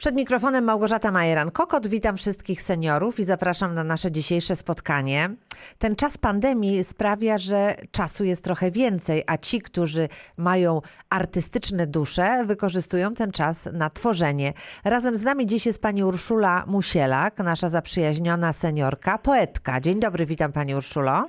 Przed mikrofonem Małgorzata Majeran-Kokot. Witam wszystkich seniorów i zapraszam na nasze dzisiejsze spotkanie. Ten czas pandemii sprawia, że czasu jest trochę więcej, a ci, którzy mają artystyczne dusze, wykorzystują ten czas na tworzenie. Razem z nami dziś jest pani Urszula Musielak, nasza zaprzyjaźniona seniorka, poetka. Dzień dobry, witam pani Urszulo.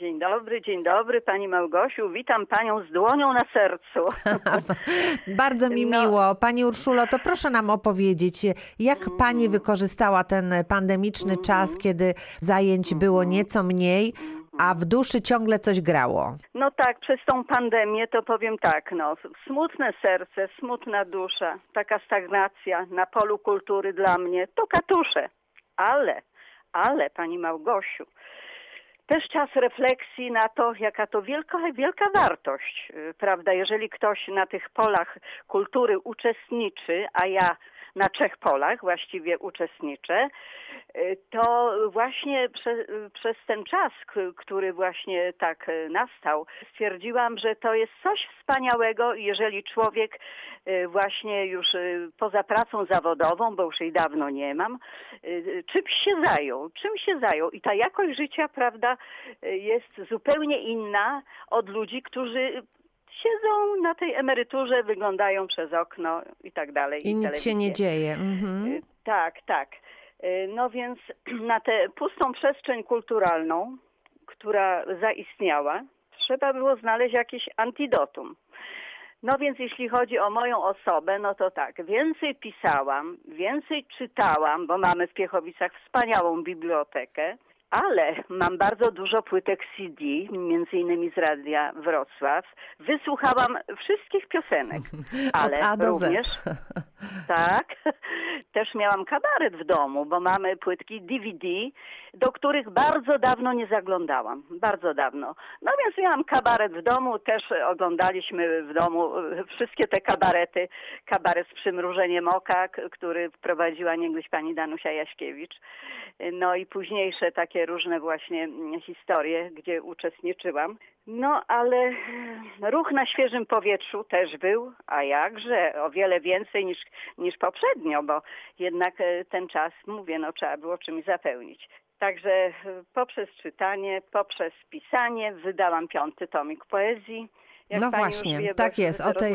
Dzień dobry, dzień dobry Pani Małgosiu. Witam Panią z dłonią na sercu. Bardzo mi No. miło. Pani Urszulo, to proszę nam opowiedzieć, jak Pani wykorzystała ten pandemiczny czas, kiedy zajęć było nieco mniej, a w duszy ciągle coś grało. No tak, przez tą pandemię to powiem tak, no, smutne serce, smutna dusza, taka stagnacja na polu kultury dla mnie, to katusze. Ale, ale Pani Małgosiu, też czas refleksji na to, jaka to wielka, wielka wartość, y, prawda? Jeżeli ktoś na tych polach kultury uczestniczy, a ja na trzech polach właściwie uczestniczę, y, to właśnie prze, przez ten czas, który właśnie tak y, nastał, stwierdziłam, że to jest coś wspaniałego, jeżeli człowiek y, właśnie już poza pracą zawodową, bo już jej dawno nie mam, czymś się zajął, czym się zajął. I ta jakość życia, prawda, jest zupełnie inna od ludzi, którzy siedzą na tej emeryturze, wyglądają przez okno i tak dalej. I nic się telewizję. nie dzieje. Mhm. Y, Tak, tak. Y, No więc na tę pustą przestrzeń kulturalną, która zaistniała, trzeba było znaleźć jakieś antidotum. No więc jeśli chodzi o moją osobę, no to tak, więcej pisałam, więcej czytałam, bo mamy w Piechowicach wspaniałą bibliotekę, ale mam bardzo dużo płytek CD, między innymi z Radia Wrocław. Wysłuchałam wszystkich piosenek, ale również tak. Też miałam kabaret w domu, bo mamy płytki DVD, do których bardzo dawno nie zaglądałam. Bardzo dawno. No więc miałam kabaret w domu, też oglądaliśmy w domu e, wszystkie te kabarety. Kabaret z przymrużeniem oka, który prowadziła niegdyś pani Danusia Jaśkiewicz. No i późniejsze takie różne właśnie mm, historie, gdzie uczestniczyłam. No ale ruch na świeżym powietrzu też był, a jakże, o wiele więcej niż, niż poprzednio, bo jednak e, ten czas, mówię, no trzeba było czymś zapełnić. Także e, poprzez czytanie, poprzez pisanie wydałam piąty tomik poezji. Jak No właśnie, wie, tak jest. O tej,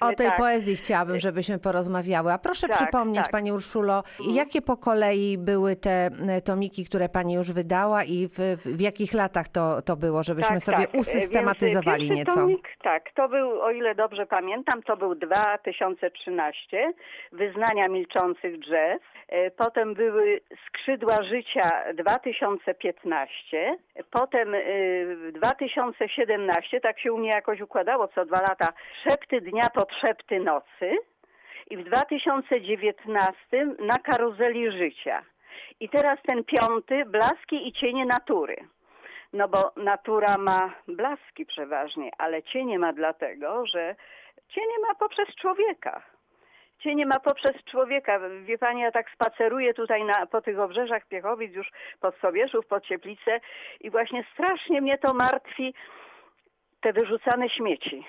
o tej tak. poezji chciałabym, żebyśmy porozmawiały. A proszę Tak, przypomnieć, tak. Pani Urszulo, jakie po kolei były te e, tomiki, które Pani już wydała i w, w, jakich latach to, to było, żebyśmy sobie E, usystematyzowali Więc, nieco? Tomik, tak, to był, o ile dobrze pamiętam, to był 2013, Wyznania milczących drzew. E, Potem były Skrzydła życia 2015. Potem e, w 2017, tak się u mnie jakoś układało co dwa lata, Szepty dnia pod szepty nocy. I w 2019 na karuzeli życia. I teraz ten piąty, blaski i cienie natury. No bo natura ma blaski przeważnie, ale cienie ma dlatego, że cienie ma poprzez człowieka. Cienie ma poprzez człowieka. Wie pani, ja tak spaceruję tutaj na, po tych obrzeżach Piechowic, już pod Sobieszów, pod Cieplice i właśnie strasznie mnie to martwi, te wyrzucane śmieci.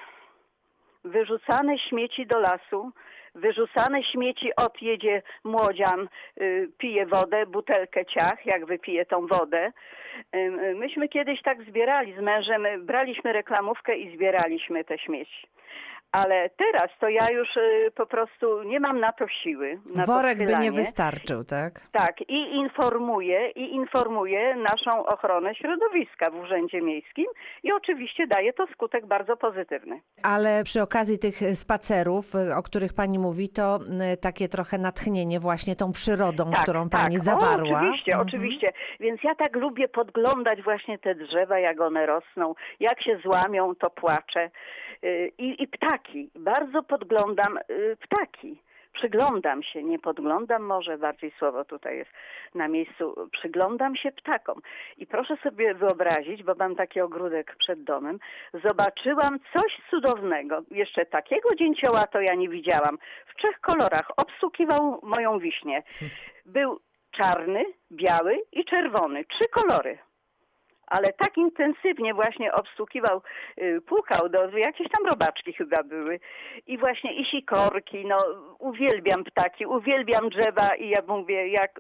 Wyrzucane śmieci do lasu, wyrzucane śmieci odjedzie młodzian, y, pije wodę, butelkę ciach, jak wypije tą wodę. Y, y, Myśmy kiedyś tak zbierali z mężem, braliśmy reklamówkę i zbieraliśmy te śmieci. Ale teraz to ja już y, po prostu nie mam na to siły. Na Worek by nie wystarczył, tak? Tak, i informuję, i informuję naszą ochronę środowiska w Urzędzie Miejskim i oczywiście daje to skutek bardzo pozytywny. Ale przy okazji tych spacerów, y, o których Pani mówi, to y, takie trochę natchnienie właśnie tą przyrodą, którą Pani O, zawarła. oczywiście, Mhm. oczywiście. Więc ja tak lubię podglądać właśnie te drzewa, jak one rosną. Jak się złamią, to płaczę. Y, I, i ptaki. Bardzo podglądam y, ptaki. Przyglądam się, nie podglądam, może bardziej słowo tutaj jest na miejscu. Przyglądam się ptakom. I proszę sobie wyobrazić, bo mam taki ogródek przed domem, zobaczyłam coś cudownego. Jeszcze takiego dzięcioła to ja nie widziałam. W trzech kolorach obsługiwał moją wiśnię. Był czarny, biały i czerwony. Trzy kolory. Ale tak intensywnie właśnie obstukiwał, y, pukał, do, jakieś tam robaczki chyba były. I właśnie i sikorki, no uwielbiam ptaki, uwielbiam drzewa i ja mówię, jak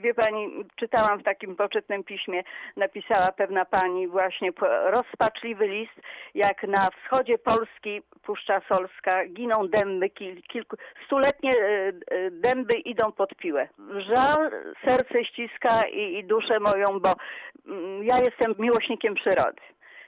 wie pani, czytałam w takim poczytnym piśmie, napisała pewna pani właśnie rozpaczliwy list, jak na wschodzie Polski, Puszcza Solska, giną dęby, kil, kilku, stuletnie e, e, dęby idą pod piłę. Żal, serce ściska i, i duszę moją, bo mm, ja jestem miłośnikiem przyrody.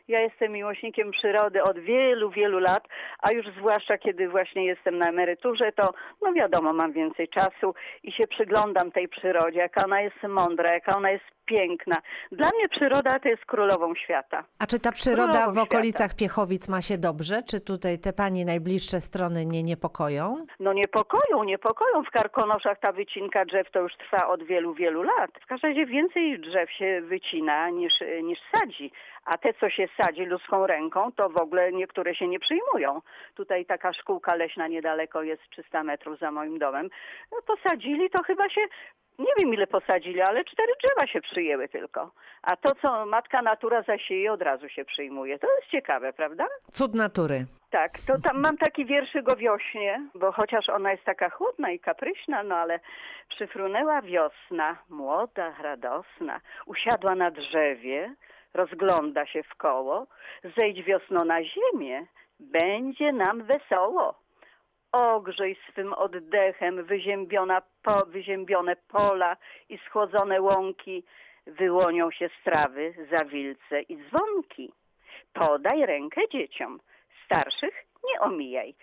Ja jestem miłośnikiem przyrody od wielu, wielu lat, a już zwłaszcza kiedy właśnie jestem na emeryturze, to no wiadomo, mam więcej czasu i się przyglądam tej przyrodzie, jaka ona jest mądra, jaka ona jest piękna. Dla mnie przyroda to jest królową świata. A czy ta przyroda Królową w okolicach Piechowic ma się dobrze? Czy tutaj te pani najbliższe strony nie niepokoją? No niepokoją, niepokoją. W Karkonoszach ta wycinka drzew to już trwa od wielu, wielu lat. W każdym razie więcej drzew się wycina niż, niż sadzi. A te, co się sadzi ludzką ręką, to w ogóle niektóre się nie przyjmują. Tutaj taka szkółka leśna niedaleko jest 300 metrów za moim domem. No, posadzili, to chyba się nie wiem ile posadzili, ale cztery drzewa się przyjęły tylko. A to, co matka natura zasieje, od razu się przyjmuje. To jest ciekawe, prawda? Cud natury. Tak, to tam mam taki wierszyk o wiośnie, bo chociaż ona jest taka chłodna i kapryśna, no ale przyfrunęła wiosna, młoda, radosna, usiadła na drzewie, rozgląda się w koło, zejdź wiosno na ziemię, będzie nam wesoło. Ogrzej swym oddechem wyziębiona po, wyziębione pola i schłodzone łąki, wyłonią się strawy, zawilce i dzwonki. Podaj rękę dzieciom, starszych nie omijaj.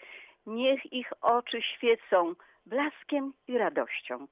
Niech ich oczy świecą blaskiem i radością.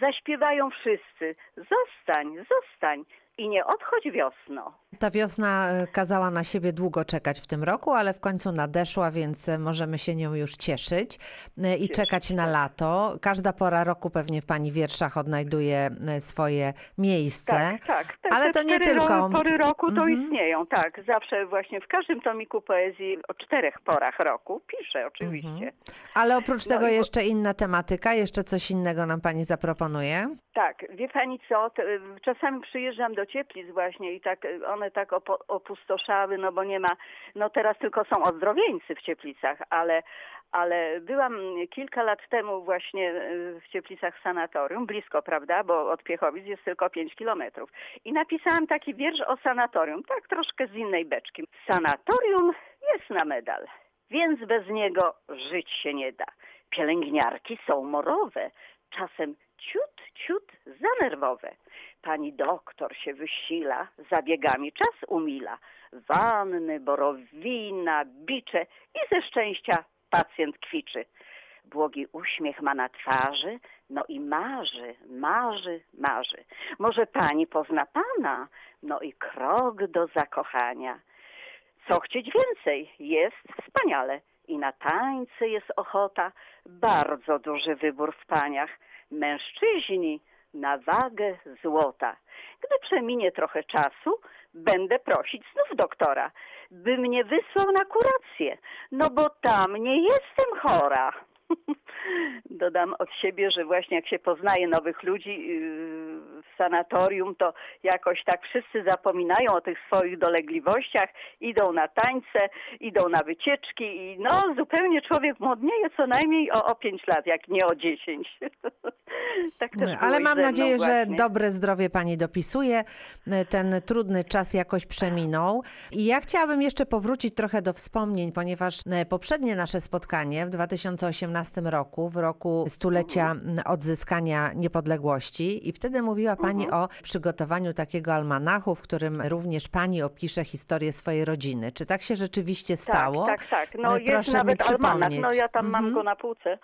Zaśpiewają wszyscy, zostań, zostań i nie odchodź wiosno. Ta wiosna e, kazała na siebie długo czekać w tym roku, ale w końcu nadeszła, więc e, możemy się nią już cieszyć e, i czekać na lato. Każda pora roku pewnie w pani wierszach odnajduje swoje miejsce. Tak, tak. tak Ale te to nie tylko. pory roku to Mhm. istnieją, tak. Zawsze właśnie w każdym tomiku poezji o czterech porach roku piszę oczywiście. Mhm. Ale oprócz No tego i jeszcze inna tematyka, jeszcze coś innego nam pani zaproponuje. Tak, wie pani co, czasami przyjeżdżam do Cieplic właśnie i tak one tak opustoszały, no bo nie ma, no teraz tylko są ozdrowieńcy w Cieplicach, ale, ale byłam kilka lat temu właśnie y, w Cieplicach sanatorium, blisko, prawda, bo od Piechowic jest tylko 5 kilometrów. I napisałam taki wiersz o sanatorium, tak troszkę z innej beczki. Sanatorium jest na medal, więc bez niego żyć się nie da. Pielęgniarki są morowe, czasem ciut, ciut za nerwowe. Pani doktor się wysila, zabiegami czas umila. Wanny, borowina, bicze i ze szczęścia pacjent kwiczy. Błogi uśmiech ma na twarzy, no i marzy, marzy, marzy. Może pani pozna pana, no i krok do zakochania. Co chcieć więcej? Jest wspaniale. I na tańce jest ochota, bardzo duży wybór w paniach. Mężczyźni na wagę złota. Gdy przeminie trochę czasu, będę prosić znów doktora, by mnie wysłał na kurację, no bo tam nie jestem chora. Dodam od siebie, że właśnie jak się poznaje nowych ludzi yy, w sanatorium, to jakoś tak wszyscy zapominają o tych swoich dolegliwościach, idą na tańce, idą na wycieczki i no zupełnie człowiek młodnieje co najmniej o, o 5 lat, jak nie o 10. tak Ale mam nadzieję, że właśnie. dobre zdrowie pani dopisuje. Ten trudny czas jakoś przeminął. I ja chciałabym jeszcze powrócić trochę do wspomnień, ponieważ e, poprzednie nasze spotkanie w 2018 roku, w roku stulecia Mhm. odzyskania niepodległości, i wtedy mówiła pani Mhm. o przygotowaniu takiego almanachu, w którym również pani opisze historię swojej rodziny. Czy tak się rzeczywiście stało? Tak, tak, tak. No E, jest Proszę mi nawet przypomnieć. no ja tam mam Mhm. go na półce.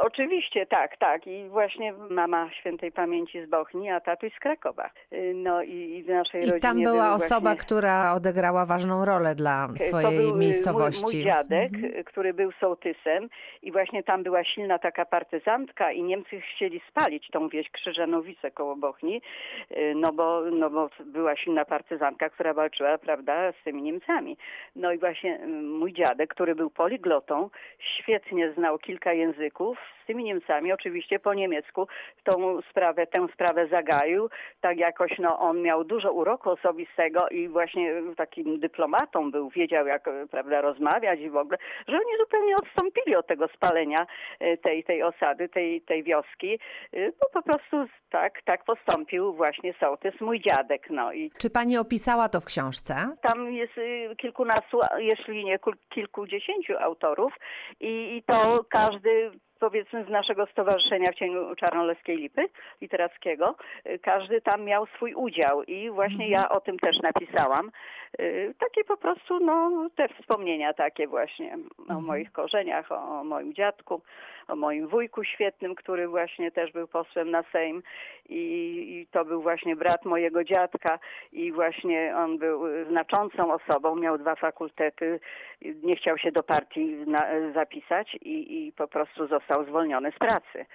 Oczywiście, tak, tak. I właśnie mama świętej pamięci z Bochni, a tatuś z Krakowa. Y, No i, i w naszej I rodzinie tam była osoba, właśnie... która odegrała ważną rolę dla To swojej był y, miejscowości. Mój, mój dziadek, Mhm. y, który był sołtysem i właśnie tam była silna taka partyzantka i Niemcy chcieli spalić tą wieś Krzyżanowicę koło Bochni, no bo, no bo była silna partyzantka, która walczyła, prawda, z tymi Niemcami. No i właśnie mój dziadek, który był poliglotą, świetnie znał kilka języków, z tymi Niemcami, oczywiście po niemiecku tą sprawę, tę sprawę zagaił. Tak jakoś no, on miał dużo uroku osobistego i właśnie takim dyplomatą był, wiedział jak prawda, rozmawiać i w ogóle, że oni zupełnie odstąpili od tego spalenia e, tej, tej osady, tej, tej wioski, e, bo po prostu tak, tak postąpił właśnie sołtys, mój dziadek. No i Czy pani opisała to w książce? tam jest y, kilkunastu, jeśli nie kilkudziesięciu autorów i, i to każdy powiedzmy z naszego stowarzyszenia w cieniu Czarnoleskiej Lipy literackiego, y, każdy tam miał swój udział i właśnie ja o tym też napisałam. Y, Takie po prostu, no, te wspomnienia takie właśnie o moich korzeniach, o, o moim dziadku, o moim wujku świetnym, który właśnie też był posłem na Sejm i, i to był właśnie brat mojego dziadka i właśnie on był znaczącą osobą, miał dwa fakultety, nie chciał się do partii na, zapisać i, i po prostu został zwolniony z pracy.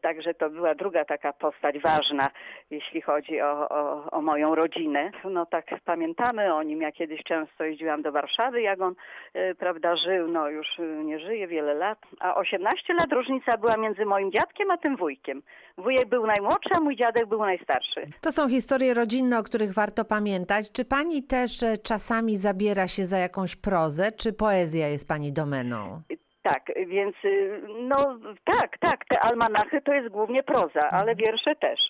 Także to była druga taka postać ważna, jeśli chodzi o, o, o moją rodzinę. No tak pamiętamy o nim. Ja kiedyś często jeździłam do Warszawy, jak on e, prawda, żył. No już nie żyje wiele lat. A 18 lat różnica była między moim dziadkiem a tym wujkiem. Wujek był najmłodszy, a mój dziadek był najstarszy. To są historie rodzinne, o których warto pamiętać. Czy pani też e, czasami zabiera się za jakąś prozę, czy poezja jest pani domeną? Tak, więc y, no tak, tak, te almanachy to jest głównie proza, ale wiersze też.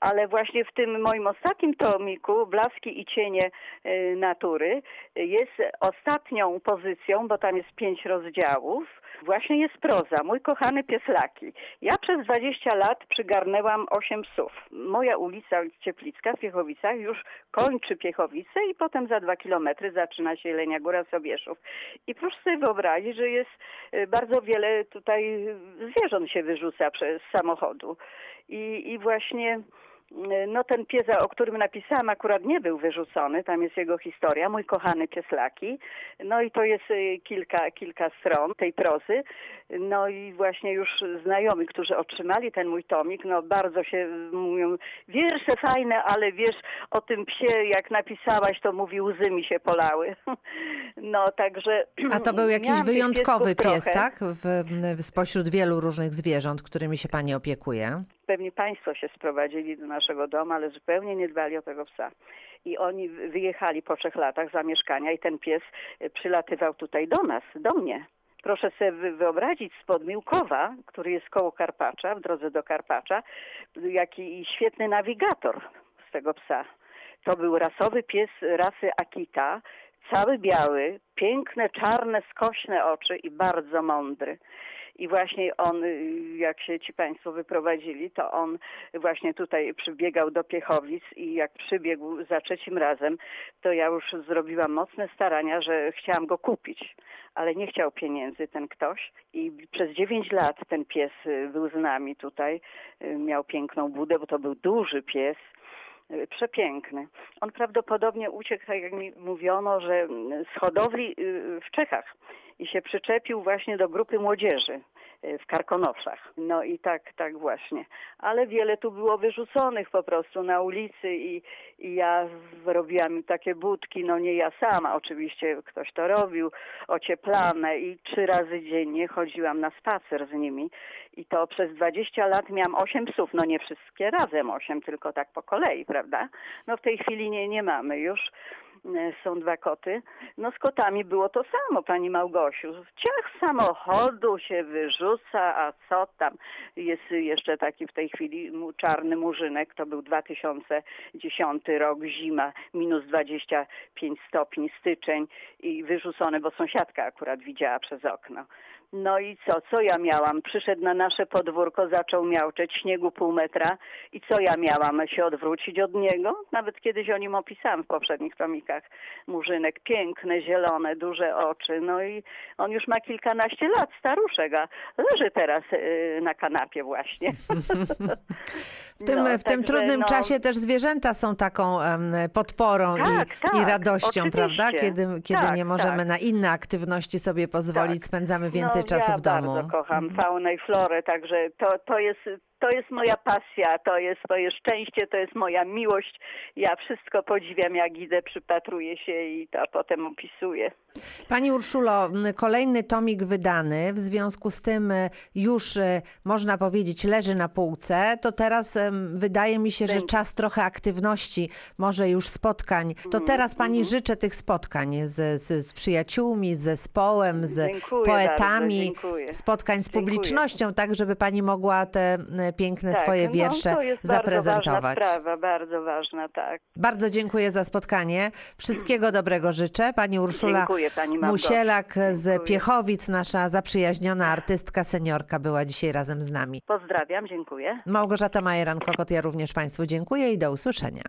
Ale właśnie w tym moim ostatnim tomiku, Blaski i cienie y, natury, jest ostatnią pozycją, bo tam jest pięć rozdziałów, właśnie jest proza. Mój kochany pies Laki. Ja przez 20 lat przygarnęłam osiem psów. Moja ulica Cieplicka w Piechowicach już kończy Piechowice i potem za dwa kilometry zaczyna się Jelenia Góra Sobieszów. I proszę sobie wyobrazić, że jest y, bardzo wiele tutaj zwierząt się wyrzuca przez samochodu. I, i właśnie no ten pies, o którym napisałam, akurat nie był wyrzucony, tam jest jego historia, mój kochany pies Laki. No i to jest y, kilka, kilka stron tej prozy. No i właśnie już znajomi, którzy otrzymali ten mój tomik, no bardzo się mówią, wiersze fajne, ale wiesz, o tym psie, jak napisałaś, to mówi, łzy mi się polały. No także... A to był jakiś wyjątkowy pies, trochę. tak? W, spośród wielu różnych zwierząt, którymi się pani opiekuje. Pewnie państwo się sprowadzili do naszego domu, ale zupełnie nie dbali o tego psa. I oni wy- wyjechali po trzech latach zamieszkania i ten pies y, przylatywał tutaj do nas, do mnie. Proszę sobie wy- wyobrazić spod Miłkowa, który jest koło Karpacza, w drodze do Karpacza, jaki świetny nawigator z tego psa. To był rasowy pies rasy Akita, cały biały, piękne, czarne, skośne oczy i bardzo mądry. I właśnie on, y, jak się ci państwo wyprowadzili, to on właśnie tutaj przybiegał do Piechowic i jak przybiegł za trzecim razem, to ja już zrobiłam mocne starania, że chciałam go kupić. Ale nie chciał pieniędzy ten ktoś i przez dziewięć lat ten pies y, był z nami tutaj. Y, Miał piękną budę, bo to był duży pies. Y, Przepiękny. On prawdopodobnie uciekł, tak jak mi mówiono, że mm, z hodowli y, w Czechach i się przyczepił właśnie do grupy młodzieży w Karkonoszach. No i tak, tak właśnie. Ale wiele tu było wyrzuconych po prostu na ulicy i, i ja robiłam takie budki, no nie ja sama, oczywiście ktoś to robił, ocieplane i trzy razy dziennie chodziłam na spacer z nimi i to przez 20 lat miałam osiem psów, no nie wszystkie razem osiem, tylko tak po kolei, prawda? No w tej chwili nie, nie mamy już. E, Są dwa koty. No z kotami było to samo, pani Małgosiu. Ciach samochodu się wyrzuca, a co tam? Jest jeszcze taki w tej chwili czarny murzynek, to był 2010 rok, zima, minus 25 stopni, styczeń i wyrzucony, bo sąsiadka akurat widziała przez okno. No i co, co ja miałam? Przyszedł na nasze podwórko, zaczął miauczeć, śniegu pół metra i co ja miałam? Się odwrócić od niego? Nawet kiedyś o nim opisałam w poprzednich tomikach. Murzynek, piękne, zielone, duże oczy. No i on już ma kilkanaście lat, staruszek, a leży teraz y, na kanapie właśnie. W tym, No, w tym trudnym no, czasie też zwierzęta są taką podporą Tak, i, tak, i radością, oczywiście. prawda? Kiedy, kiedy Tak, nie możemy tak. na inne aktywności sobie pozwolić, Tak. spędzamy więcej no, czasu ja w domu. bardzo kocham faunę i florę, także to, to jest to jest moja pasja, to jest moje szczęście, to jest moja miłość. Ja wszystko podziwiam, jak idę, przypatruję się i to potem opisuję. Pani Urszulo, kolejny tomik wydany, w związku z tym e, już e, można powiedzieć leży na półce, to teraz wydaje mi się, że czas trochę aktywności, może już spotkań. To Mhm, teraz Pani życzę tych spotkań z, z, z przyjaciółmi, z zespołem, z Dziękuję poetami, bardzo, spotkań z Dziękuję. publicznością, tak żeby Pani mogła te m, piękne swoje no, wiersze to jest Bardzo ważna zaprezentować. sprawa, bardzo ważna, tak. Bardzo dziękuję za spotkanie. Wszystkiego dobrego życzę. Pani Urszula Dziękuję, pani. Musielak z Dziękuję. Piechowic, nasza zaprzyjaźniona artystka, seniorka była dzisiaj razem z nami. Pozdrawiam, dziękuję. Małgorzata Majeran-Kokot, ja również Państwu dziękuję i do usłyszenia.